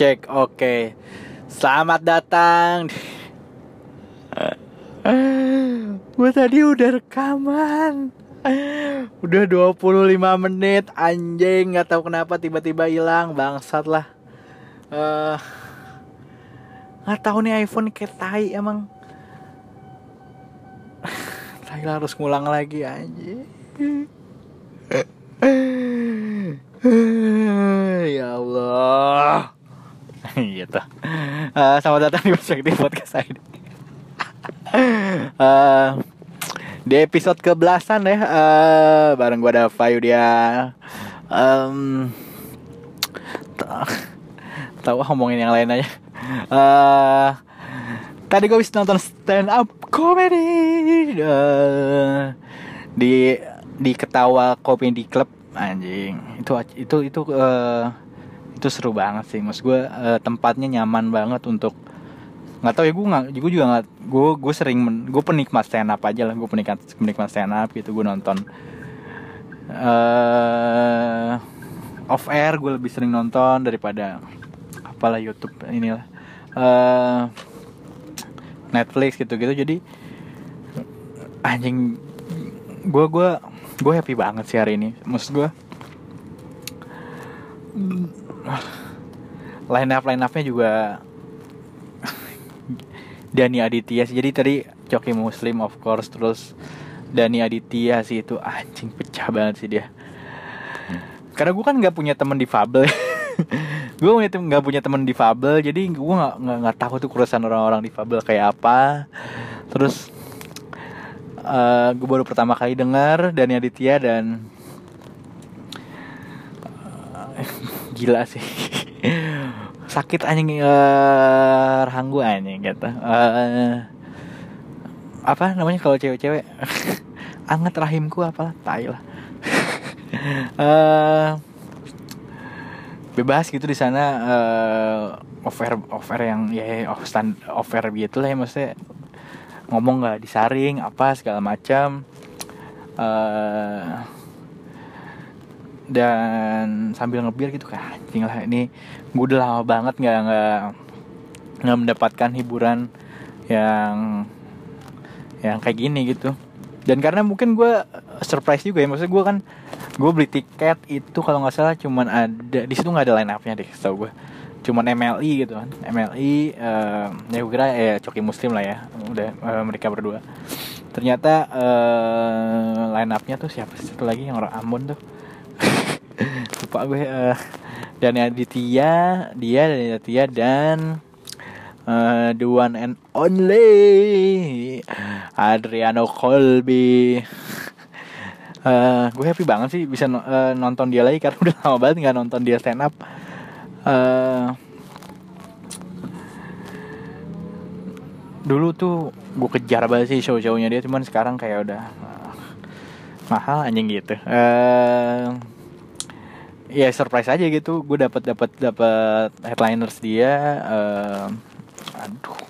Cek, oke. Selamat datang. Gue tadi udah rekaman. Udah 25 menit anjing nggak tahu kenapa tiba-tiba hilang bangsat lah. Eh nggak tahu nih iPhone kayak tai emang. Tai harus ngulang lagi anjing. ya Allah. gitu. Eh, selamat datang di perspektif podcast ini. Eh, di episode ke belasan ya, eh, bareng gue ada Fayu dia. Um, tahu ngomongin yang lain aja. Eh, tadi gue bisa nonton stand up comedy eh, di di ketawa comedy club anjing itu itu itu eh, itu seru banget sih. Mas gue eh, tempatnya nyaman banget untuk nggak tahu ya gue nggak gue juga nggak gue gue sering men- gue penikmat stand up aja lah. Gue penikmat penikmat stand up gitu gue nonton eh off air gue lebih sering nonton daripada apalah YouTube inilah eh Netflix gitu-gitu. Jadi anjing gue gue gue happy banget sih hari ini. Maksud gue line up line upnya juga Dani Aditya sih. Jadi tadi Coki Muslim of course. Terus Dani Aditya sih itu anjing pecah banget sih dia. Karena gue kan nggak punya teman difabel gue nggak punya teman difabel jadi gue nggak nggak tahu tuh keresahan orang-orang difabel kayak apa. Terus eh gue baru pertama kali dengar Dani Aditya dan eh, gila sih. Sakit anjing eh rahang gue anjing gitu. Eh, apa namanya kalau cewek-cewek? Anget rahimku apalah tai lah. Eh bebas gitu di sana eh offer offer yang ya off stand offer gitu lah ya maksudnya. Ngomong nggak disaring apa segala macam. Eh dan sambil ngebir gitu kan anjing lah ini gue udah lama banget nggak nggak nggak mendapatkan hiburan yang yang kayak gini gitu. Dan karena mungkin gue surprise juga ya maksudnya gue kan gue beli tiket itu kalau nggak salah cuman ada di situ nggak ada line upnya deh tau gue cuman MLI gitu kan MLI eh, ya gue kira ya Coki Muslim lah ya udah eh, mereka berdua. Ternyata eh, line upnya tuh siapa sih satu lagi yang orang Ambon tuh lupa gue eh Dani Aditya dia Dani Aditya dan eh, the one and only Adriano Colby. Eh, gue happy banget sih bisa eh, nonton dia lagi karena udah lama banget nggak nonton dia stand up. Eh, dulu tuh gue kejar banget sih show-shownya dia cuman sekarang kayak udah mahal anjing gitu. Eh ya surprise aja gitu. Gue dapat dapat dapat headliners dia eh, aduh.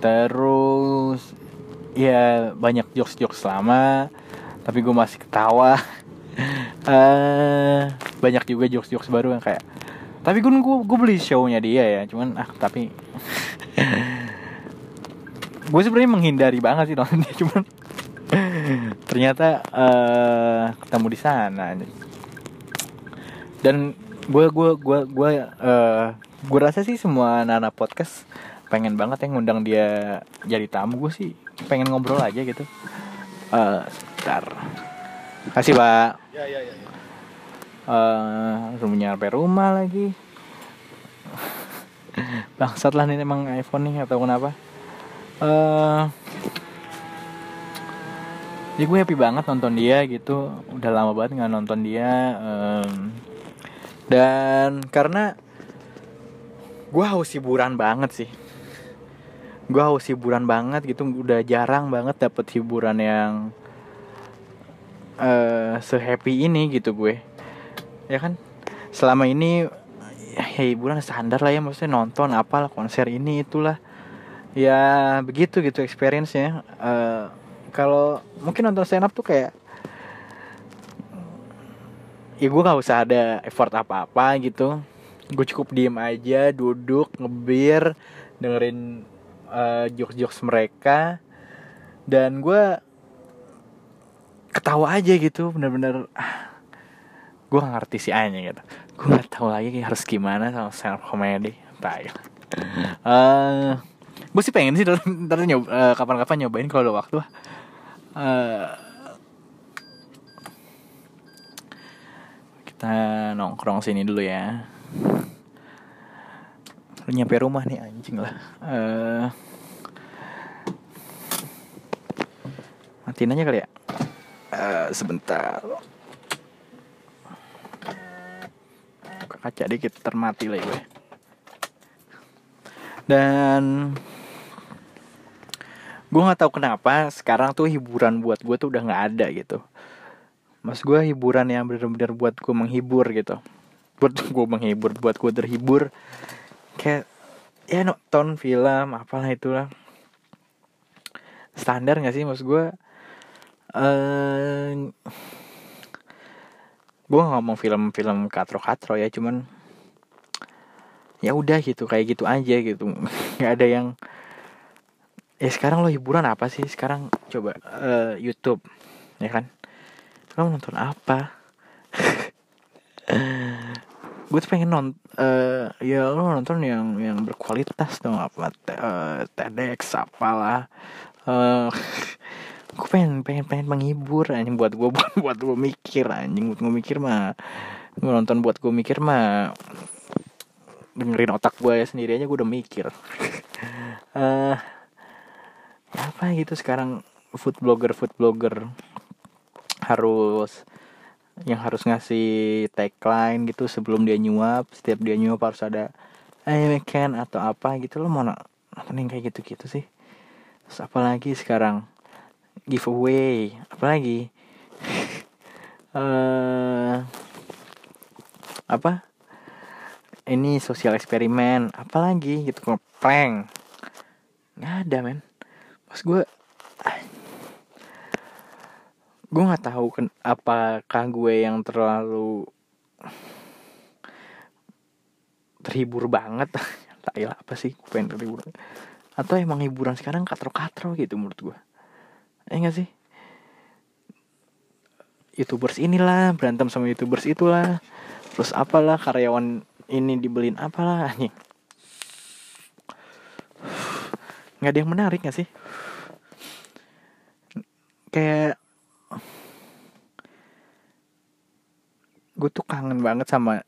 Terus ya banyak jokes jokes lama tapi gue masih ketawa. Eh banyak juga jokes jokes baru yang kayak tapi gue gue beli shownya dia ya cuman ah tapi gue sebenarnya menghindari banget sih nonton cuman ternyata eh ketemu di sana dan gue gue gue gue eh gue rasa sih semua anak podcast pengen banget yang ngundang dia jadi tamu. Gue sih pengen ngobrol aja gitu. Eh sebentar kasih pak. Ya ya ya. eh belum nyampe rumah lagi. Bangsat lah ini emang iPhone nih atau kenapa. Eh ya gue happy banget nonton dia gitu. Udah lama banget nggak nonton dia em, dan karena gue haus hiburan banget sih. Gue haus hiburan banget gitu udah jarang banget dapet hiburan yang eh sehappy ini gitu gue. Ya kan? Selama ini ya hiburan standar lah ya maksudnya nonton apalah konser ini itulah. Ya begitu gitu experience-nya. Eh, kalau mungkin nonton stand up tuh kayak ya gue nggak usah ada effort apa-apa gitu. Gue cukup diem aja duduk ngebir dengerin uh, jokes-jokes mereka. Dan gue ketawa aja gitu bener-bener ah, gue gak ngerti si Anya gitu. Gue gak tahu lagi harus gimana sama stand comedy tai. Uh, gue sih pengen sih ntar nyob, uh, kapan-kapan nyobain kalau ada waktu uh, kita nongkrong sini dulu ya. Lu nyampe rumah nih anjing lah. Uh, matiin aja kali ya. Uh, sebentar. Buka kaca dikit termati lah gue. Dan gue nggak tahu kenapa sekarang tuh hiburan buat gue tuh udah nggak ada gitu mas gue hiburan yang benar-benar buat gue menghibur gitu. Buat gue menghibur buat gue terhibur. Kayak ya nonton film apalah itulah. Standar gak sih maksud gue uh, gue ngomong film-film katro-katro ya cuman ya udah gitu kayak gitu aja gitu. Nggak ada yang ya sekarang lo hiburan apa sih? Sekarang coba uh, YouTube ya kan lo nonton apa? Gue tuh pengen nonton uh, ya lo nonton yang yang berkualitas dong apa uh, TEDx apalah. Uh, gue pengen pengen pengen menghibur anjing buat gue buat buat gue mikir anjing. Buat gue mikir mah gue nonton buat gue mikir mah dengerin otak gue ya sendiri aja gue udah mikir. Uh, apa gitu sekarang food blogger food blogger harus yang harus ngasih tagline gitu sebelum dia nyuap. Setiap dia nyuap harus ada I can atau apa gitu. Lo mau nonton yang kayak gitu gitu sih. Terus apalagi sekarang? Giveaway. Apalagi? Uh, apa? Ini sosial eksperimen. Apalagi gitu prank nggak ada men. Pas gue gue nggak tahu kan apakah gue yang terlalu terhibur banget. Tak apa sih gue pengen terhibur. Atau emang hiburan sekarang katro-katro gitu menurut gue eh gak sih? Youtubers inilah berantem sama youtubers itulah. Terus apalah karyawan ini dibeliin apalah nih nggak ada yang menarik gak sih? Kayak gue tuh kangen banget sama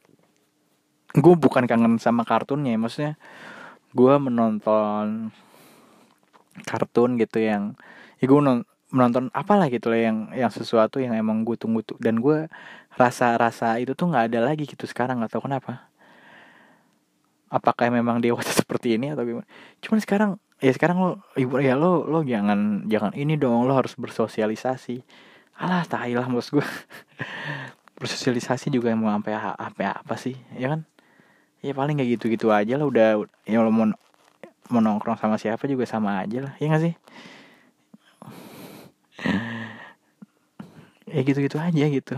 gue bukan kangen sama kartunnya ya maksudnya gue menonton kartun gitu yang ya gue menonton apalah gitu lah yang yang sesuatu yang emang gue tunggu tuh. Dan gue rasa rasa itu tuh nggak ada lagi gitu sekarang tahu kenapa. Apakah memang waktu seperti ini atau gimana. Cuman sekarang ya sekarang lo ibu ya lo lo jangan jangan ini dong lo harus bersosialisasi. Alah tahi lah maksud gue bersosialisasi juga mau sampai apa apa sih ya kan? Ya paling kayak gitu gitu aja lah udah ya lo mau mau nongkrong sama siapa juga sama aja lah ya gak sih? Ya gitu gitu aja gitu.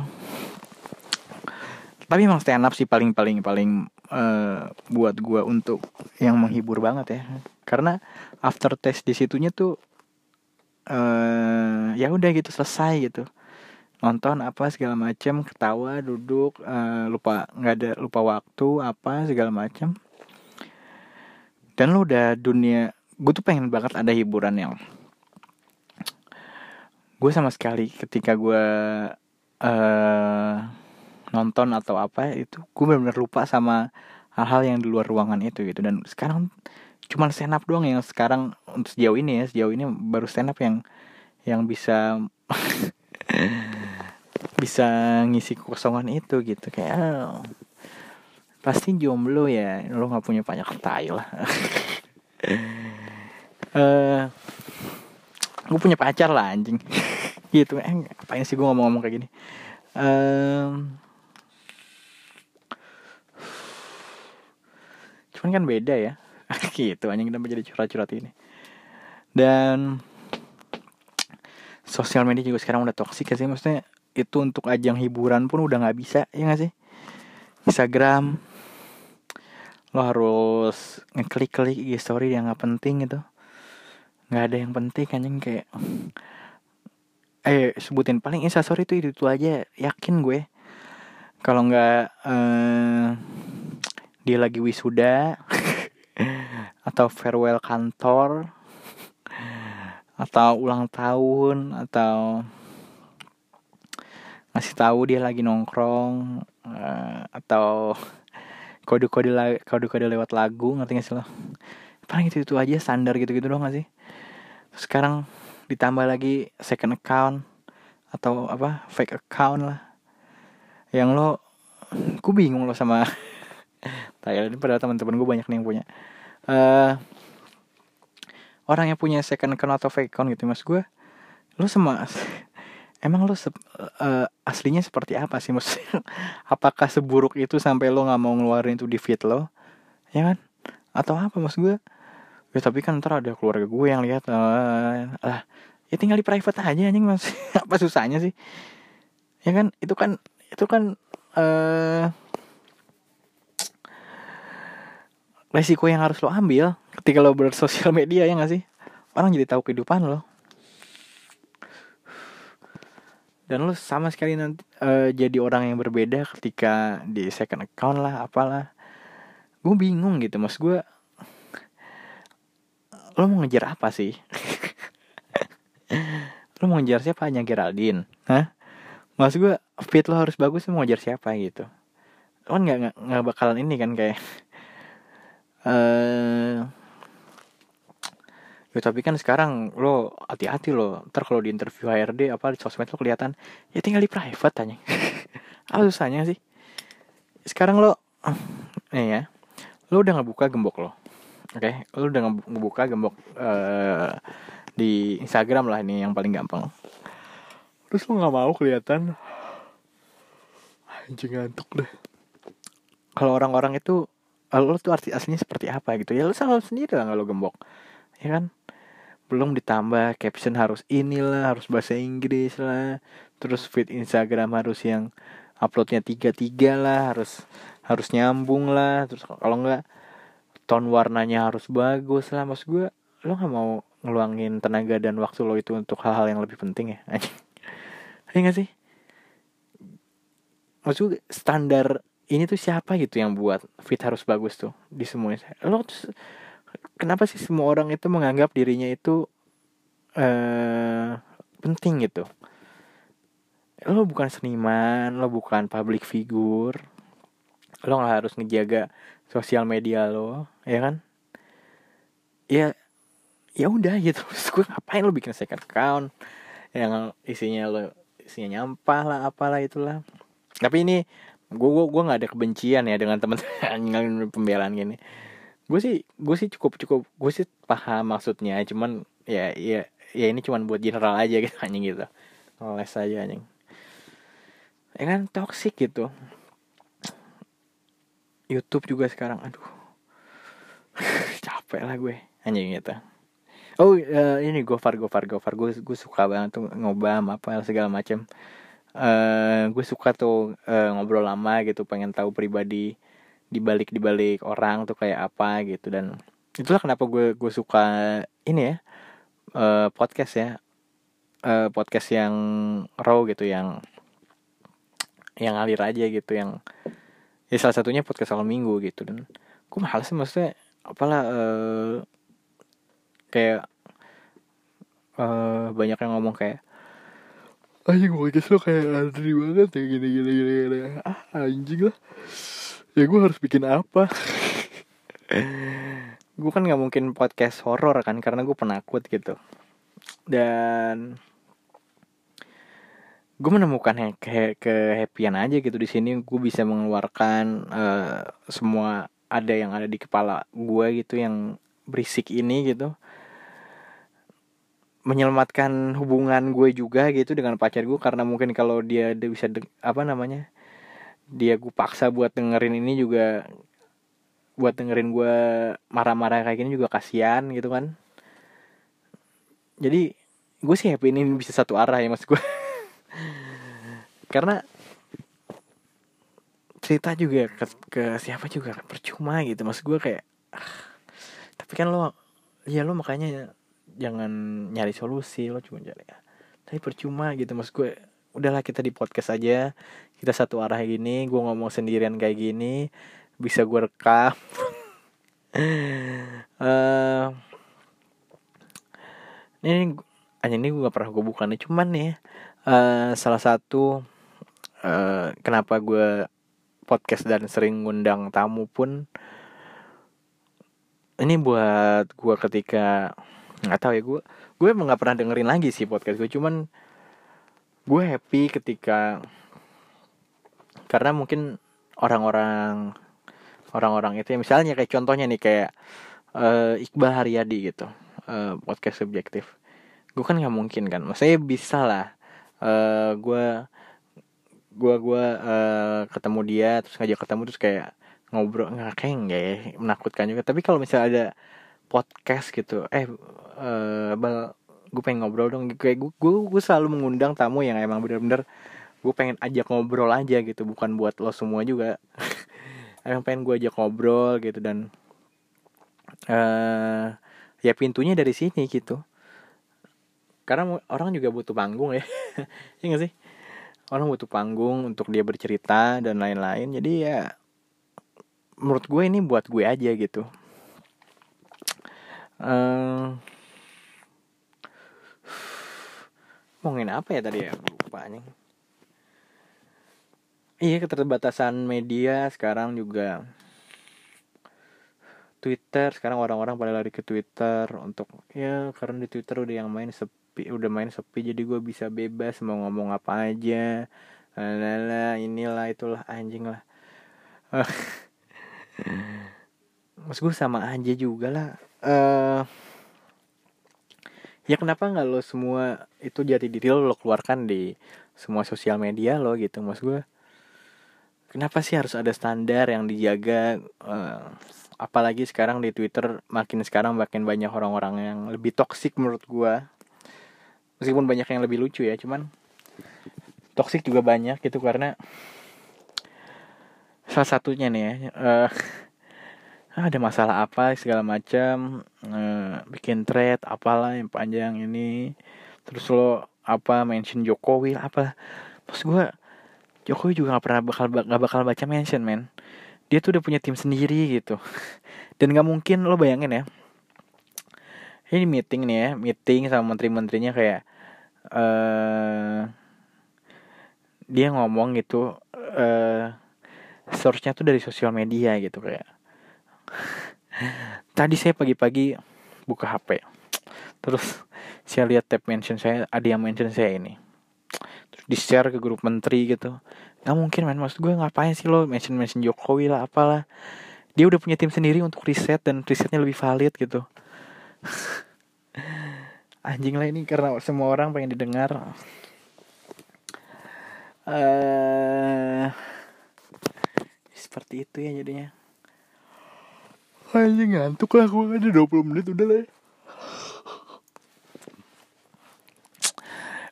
Tapi emang stand up sih paling paling paling uh, buat gua untuk yang menghibur banget ya. Karena after test di situnya tuh uh, ya udah gitu selesai gitu nonton apa segala macam ketawa duduk uh, lupa nggak ada lupa waktu apa segala macam dan lo udah dunia gue tuh pengen banget ada hiburan yang gue sama sekali ketika gue uh, nonton atau apa itu gue benar-benar lupa sama hal-hal yang di luar ruangan itu gitu. Dan sekarang cuma stand up doang yang sekarang untuk sejauh ini ya sejauh ini baru stand up yang yang bisa bisa ngisi kekosongan itu gitu. Kayak oh, pasti jomblo ya lo nggak punya banyak tai lah. Uh, eh, gue punya pacar lah anjing. Gitu. Eh ngapain sih gue ngomong-ngomong kayak gini? Um, cuman kan beda ya. Gitu anjing kenapa jadi curhat-curhat ini? Dan sosial media juga sekarang udah toksik ya sih maksudnya itu untuk ajang hiburan pun udah nggak bisa ya nggak sih? Instagram. Lo harus ngeklik-klik IG story yang nggak penting gitu. Nggak ada yang penting anjing kayak eh sebutin paling instastory itu itu, itu aja yakin gue. Kalau nggak eh, dia lagi wisuda atau farewell kantor atau ulang tahun atau ngasih tahu dia lagi nongkrong uh, atau kode-kode kode-kode lewat lagu ngerti gak sih lo? Paling itu itu aja standar gitu-gitu doang gak sih? Sekarang ditambah lagi second account atau apa fake account lah. Yang lo gue bingung lo sama Thailand padahal teman-teman gue banyak nih yang punya. Uh, orang yang punya second account atau fake account gitu mas gue lu sama emang lu se uh, aslinya seperti apa sih? Mas apakah seburuk itu sampai lo nggak mau ngeluarin itu di feed lo? Ya kan? Atau apa mas gue ya tapi kan ntar ada keluarga gue yang lihat uh, lah ya tinggal di private aja anjing mas. Apa susahnya sih? Ya kan? Itu kan itu kan uh, resiko yang harus lo ambil ketika lo bersosial media ya gak sih? Orang jadi tahu kehidupan lo dan lo sama sekali nanti uh, jadi orang yang berbeda ketika di second account lah apalah. Gue bingung gitu mas gue lo mau ngejar apa sih? Lo mau ngejar siapa? Hanya Geraldine. Hah? Mas gue fit lo harus bagus lo mau ngejar siapa gitu? Kan nggak nggak bakalan ini kan kayak eh ya tapi kan sekarang lo hati-hati lo. Ntar kalau di interview HRD apa di sosmed lo kelihatan ya tinggal di private tanya apa susahnya sih. Sekarang lo nih ya lo udah ngebuka gembok lo. Oke okay? lo udah ngebuka gembok uh, di Instagram lah ini yang paling gampang. Terus lo nggak mau kelihatan? Anjing ngantuk deh. Kalau orang-orang itu lo tuh arti aslinya seperti apa gitu. Ya lo salah sendiri lah kalau gembok. Ya kan belum ditambah caption harus inilah harus bahasa Inggris lah. Terus feed Instagram harus yang uploadnya tiga tiga lah harus harus nyambung lah. Terus kalau enggak tone warnanya harus bagus lah. Mas gue lo nggak mau ngeluangin tenaga dan waktu lo itu untuk hal-hal yang lebih penting ya? Iya gak sih? Maksud standar ini tuh siapa gitu yang buat fit harus bagus tuh di semuanya? Lo tuh, kenapa sih semua orang itu menganggap dirinya itu uh, penting gitu? Lo bukan seniman lo bukan public figure lo nggak harus ngejaga sosial media lo ya kan? Ya ya udah gitu. Gue ngapain lo bikin second account yang isinya lo isinya nyampah lah apalah itulah. Tapi ini gue gue gue nggak ada kebencian ya dengan teman-teman pembelaan gini gue sih gue sih cukup cukup gue sih paham maksudnya. Cuman ya ya ya ini cuman buat general aja gitu anjing gitu. Les aja anjing. Ya kan toxic gitu. YouTube juga sekarang aduh. Capek lah gue anjing gitu. Oh uh, ini Gofar Gofar Gofar. Gue gue suka banget tuh ngobam apa segala macam uh, gue suka tuh uh, ngobrol lama gitu pengen tahu pribadi di balik di balik orang tuh kayak apa gitu. Dan itulah kenapa gue gue suka ini ya uh, podcast ya. Uh, podcast yang raw gitu yang yang ngalir aja gitu yang ya salah satunya podcast awal minggu gitu. Dan gue mahal sih maksudnya apalah uh, kayak uh, banyak yang ngomong kayak anjing podcast lo kayak Andri banget ya gini gini gini, gini. ah anjing lah ya gue harus bikin apa? Gue kan nggak mungkin podcast horor kan karena gue penakut gitu. Dan gue menemukan ke happyan aja gitu di sini. Gue bisa mengeluarkan uh, semua ada yang ada di kepala gue gitu yang berisik ini gitu. Menyelamatkan hubungan gue juga gitu dengan pacar gue karena mungkin kalau dia bisa apa namanya dia gue paksa buat dengerin ini juga buat dengerin gue marah-marah kayak gini juga kasihan gitu kan. Jadi gue sih happy ini bisa satu arah ya mas gue karena cerita juga ke, ke siapa juga percuma gitu. Maksud gue kayak ah, tapi kan lo ya lo makanya jangan nyari solusi lo cuma cari tapi percuma gitu. Maksud gue udahlah kita di podcast aja kita satu arah gini gue ngomong sendirian kayak gini bisa gue rekam. Uh, ini hanya ini gue gak pernah gue buka nih cuman nih uh, salah satu uh, kenapa gue podcast dan sering ngundang tamu pun ini buat gue ketika nggak tahu ya gue gue emang nggak pernah dengerin lagi sih podcast gue cuman gue happy ketika karena mungkin orang-orang orang-orang itu ya misalnya kayak contohnya nih kayak uh, Iqbal Haryadi gitu uh, podcast subjektif. Gue kan nggak mungkin kan maksudnya bisa lah uh, gue gue gue uh, ketemu dia terus ngajak ketemu terus kayak ngobrol nggak kayak enggak ya menakutkan juga. Tapi kalau misalnya ada podcast gitu eh uh, bal gue pengen ngobrol dong kayak gue, gue selalu mengundang tamu yang emang bener-bener gue pengen ajak ngobrol aja gitu bukan buat lo semua juga. Emang pengen gue ajak ngobrol gitu dan uh, ya pintunya dari sini gitu. Karena orang juga butuh panggung ya. Ya gak sih? Orang butuh panggung untuk dia bercerita dan lain-lain. Jadi ya menurut gue ini buat gue aja gitu. Uh, ngomongin apa ya tadi ya? Lupa nih iya keterbatasan media sekarang juga. Twitter sekarang orang-orang pada lari ke Twitter untuk ya karena di Twitter udah yang main sepi udah main sepi jadi gue bisa bebas mau ngomong apa aja. Lala inilah itulah anjing lah. Mas gue sama aja juga lah. Uh, ya kenapa nggak lo semua itu jadi diri lo, lo keluarkan di semua sosial media lo gitu? Mas gue kenapa sih harus ada standar yang dijaga uh, apalagi sekarang di Twitter makin sekarang makin banyak orang-orang yang lebih toksik menurut gue meskipun banyak yang lebih lucu ya cuman toksik juga banyak gitu karena salah satunya nih ya uh, ada masalah apa segala macam uh, bikin thread apalah yang panjang ini. Terus lo apa mention Jokowi apa. Pas gue Jokowi juga gak pernah bakal gak bakal baca mention men. Dia tuh udah punya tim sendiri gitu. Dan nggak mungkin lo bayangin ya. Ini meeting nih ya meeting sama menteri-menterinya kayak uh, dia ngomong gitu uh, source-nya tuh dari sosial media gitu kayak. Tadi saya pagi-pagi buka HP terus saya lihat tab mention saya ada yang mention saya ini di share ke grup menteri gitu. Nggak mungkin man maksud gue ngapain sih lo mention mention Jokowi lah apalah. Dia udah punya tim sendiri untuk riset dan risetnya lebih valid gitu. Anjing lah ini karena semua orang pengen didengar. Uh, seperti itu ya jadinya. Anjing ngantuk lah gue ada 20 menit udah lah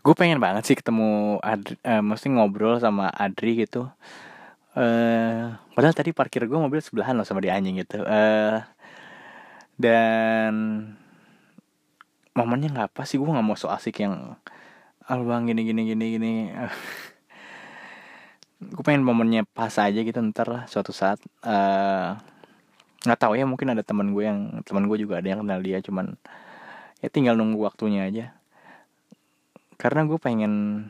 Gue pengen banget sih ketemu Adri, uh, Mesti ngobrol sama Adri gitu. Uh, Padahal tadi parkir gue mobil sebelahan loh sama dia anjing gitu. Uh, Dan Momennya gak apa sih Gue gak mau so asik yang Albang gini gini gini gini. Uh, Gue pengen momennya pas aja gitu ntar lah suatu saat. Uh, nggak tahu ya mungkin ada teman gue yang teman gue juga ada yang kenal dia cuman ya tinggal nunggu waktunya aja karena gue pengen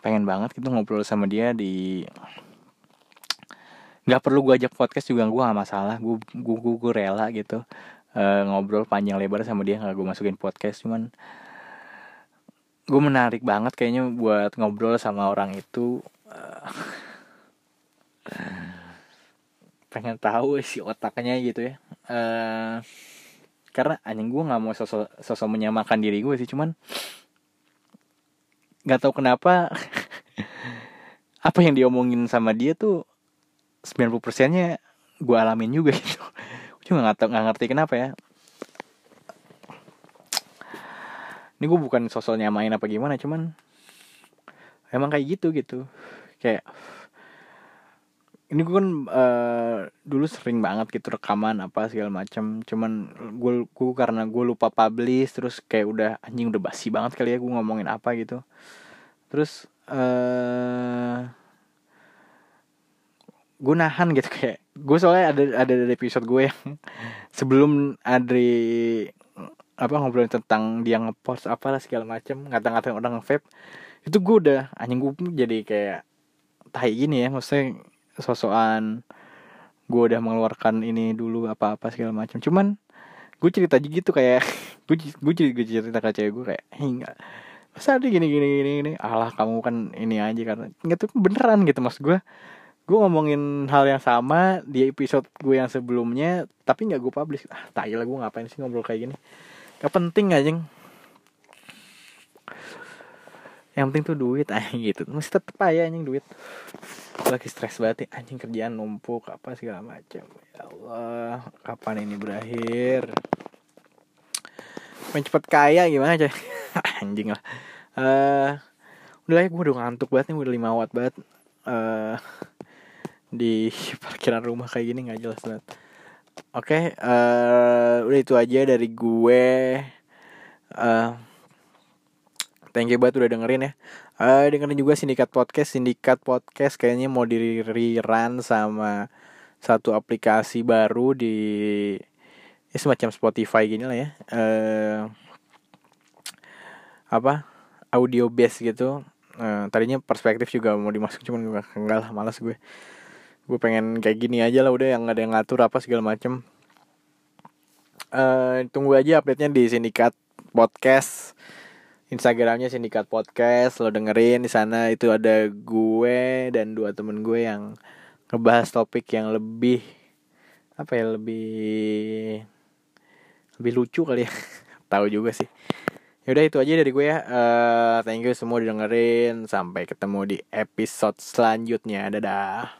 pengen banget gitu ngobrol sama dia di nggak perlu gue ajak podcast juga gue gak masalah. Gue gue gue, gue rela gitu uh, ngobrol panjang lebar sama dia nggak gue masukin podcast. Cuman gue menarik banget kayaknya buat ngobrol sama orang itu uh, pengen tahu si otaknya gitu ya. Uh, karena anjing gue nggak mau sosok sosok menyamakan diri gue sih. Cuman nggak tahu kenapa apa yang diomongin sama dia tuh 90 persennya gue alamin juga gitu. Cuma nggak nggak ngerti kenapa ya. Ini gue bukan sosok nyamain apa gimana cuman emang kayak gitu gitu. Kayak ini gue kan uh, dulu sering banget gitu rekaman apa segala macam cuman gue gue karena gue lupa publish terus kayak udah anjing udah basi banget kali ya gue ngomongin apa gitu. Terus uh, gue nahan gitu kayak. Gue soalnya ada ada dari episode gue yang sebelum Adri apa ngobrolin tentang dia ngepost apalah segala macam ngata-ngatain orang nge itu gue udah anjing gue jadi kayak tai gini ya. Maksudnya sosokan gue udah mengeluarkan ini dulu apa-apa segala macam. Cuman gue cerita aja gitu kayak gue gue gue cerita ke cewek gue kayak hingga masa ada gini gini gini gini? Alah kamu kan ini aja karena nggak tuh beneran gitu mas gue gue ngomongin hal yang sama di episode gue yang sebelumnya tapi nggak gue publish. Ah tai lah gue ngapain sih ngobrol kayak gini? Gak penting aja yang penting tuh duit anjing gitu. Mesti tetep aja anjing duit. Lagi stres banget ya anjing kerjaan numpuk apa segala macam ya Allah kapan ini berakhir? Pengen cepet kaya gimana aja anjing lah. Uh, udah ya gue udah ngantuk banget nih udah lima watt banget. Uh, di parkiran rumah kayak gini nggak jelas banget. Oke okay, uh, udah itu aja dari gue uh, thank you banget udah dengerin ya. Uh, dengerin juga sindikat podcast. Sindikat podcast kayaknya mau di rerun sama satu aplikasi baru di ya semacam Spotify gini lah ya. Uh, apa? Audio base gitu. Uh, tadinya perspektif juga mau dimasuk cuman gue enggak lah malas gue. Gue pengen kayak gini aja lah udah yang ada yang ngatur apa segala macem. Uh, tunggu aja update nya di sindikat podcast Instagramnya Sindikat Podcast lo dengerin di sana itu ada gue dan dua temen gue yang ngebahas topik yang lebih apa ya lebih lebih lucu kali ya. Tahu juga sih. Yaudah itu aja dari gue ya. Uh, thank you semua udah dengerin sampai ketemu di episode selanjutnya. Dadah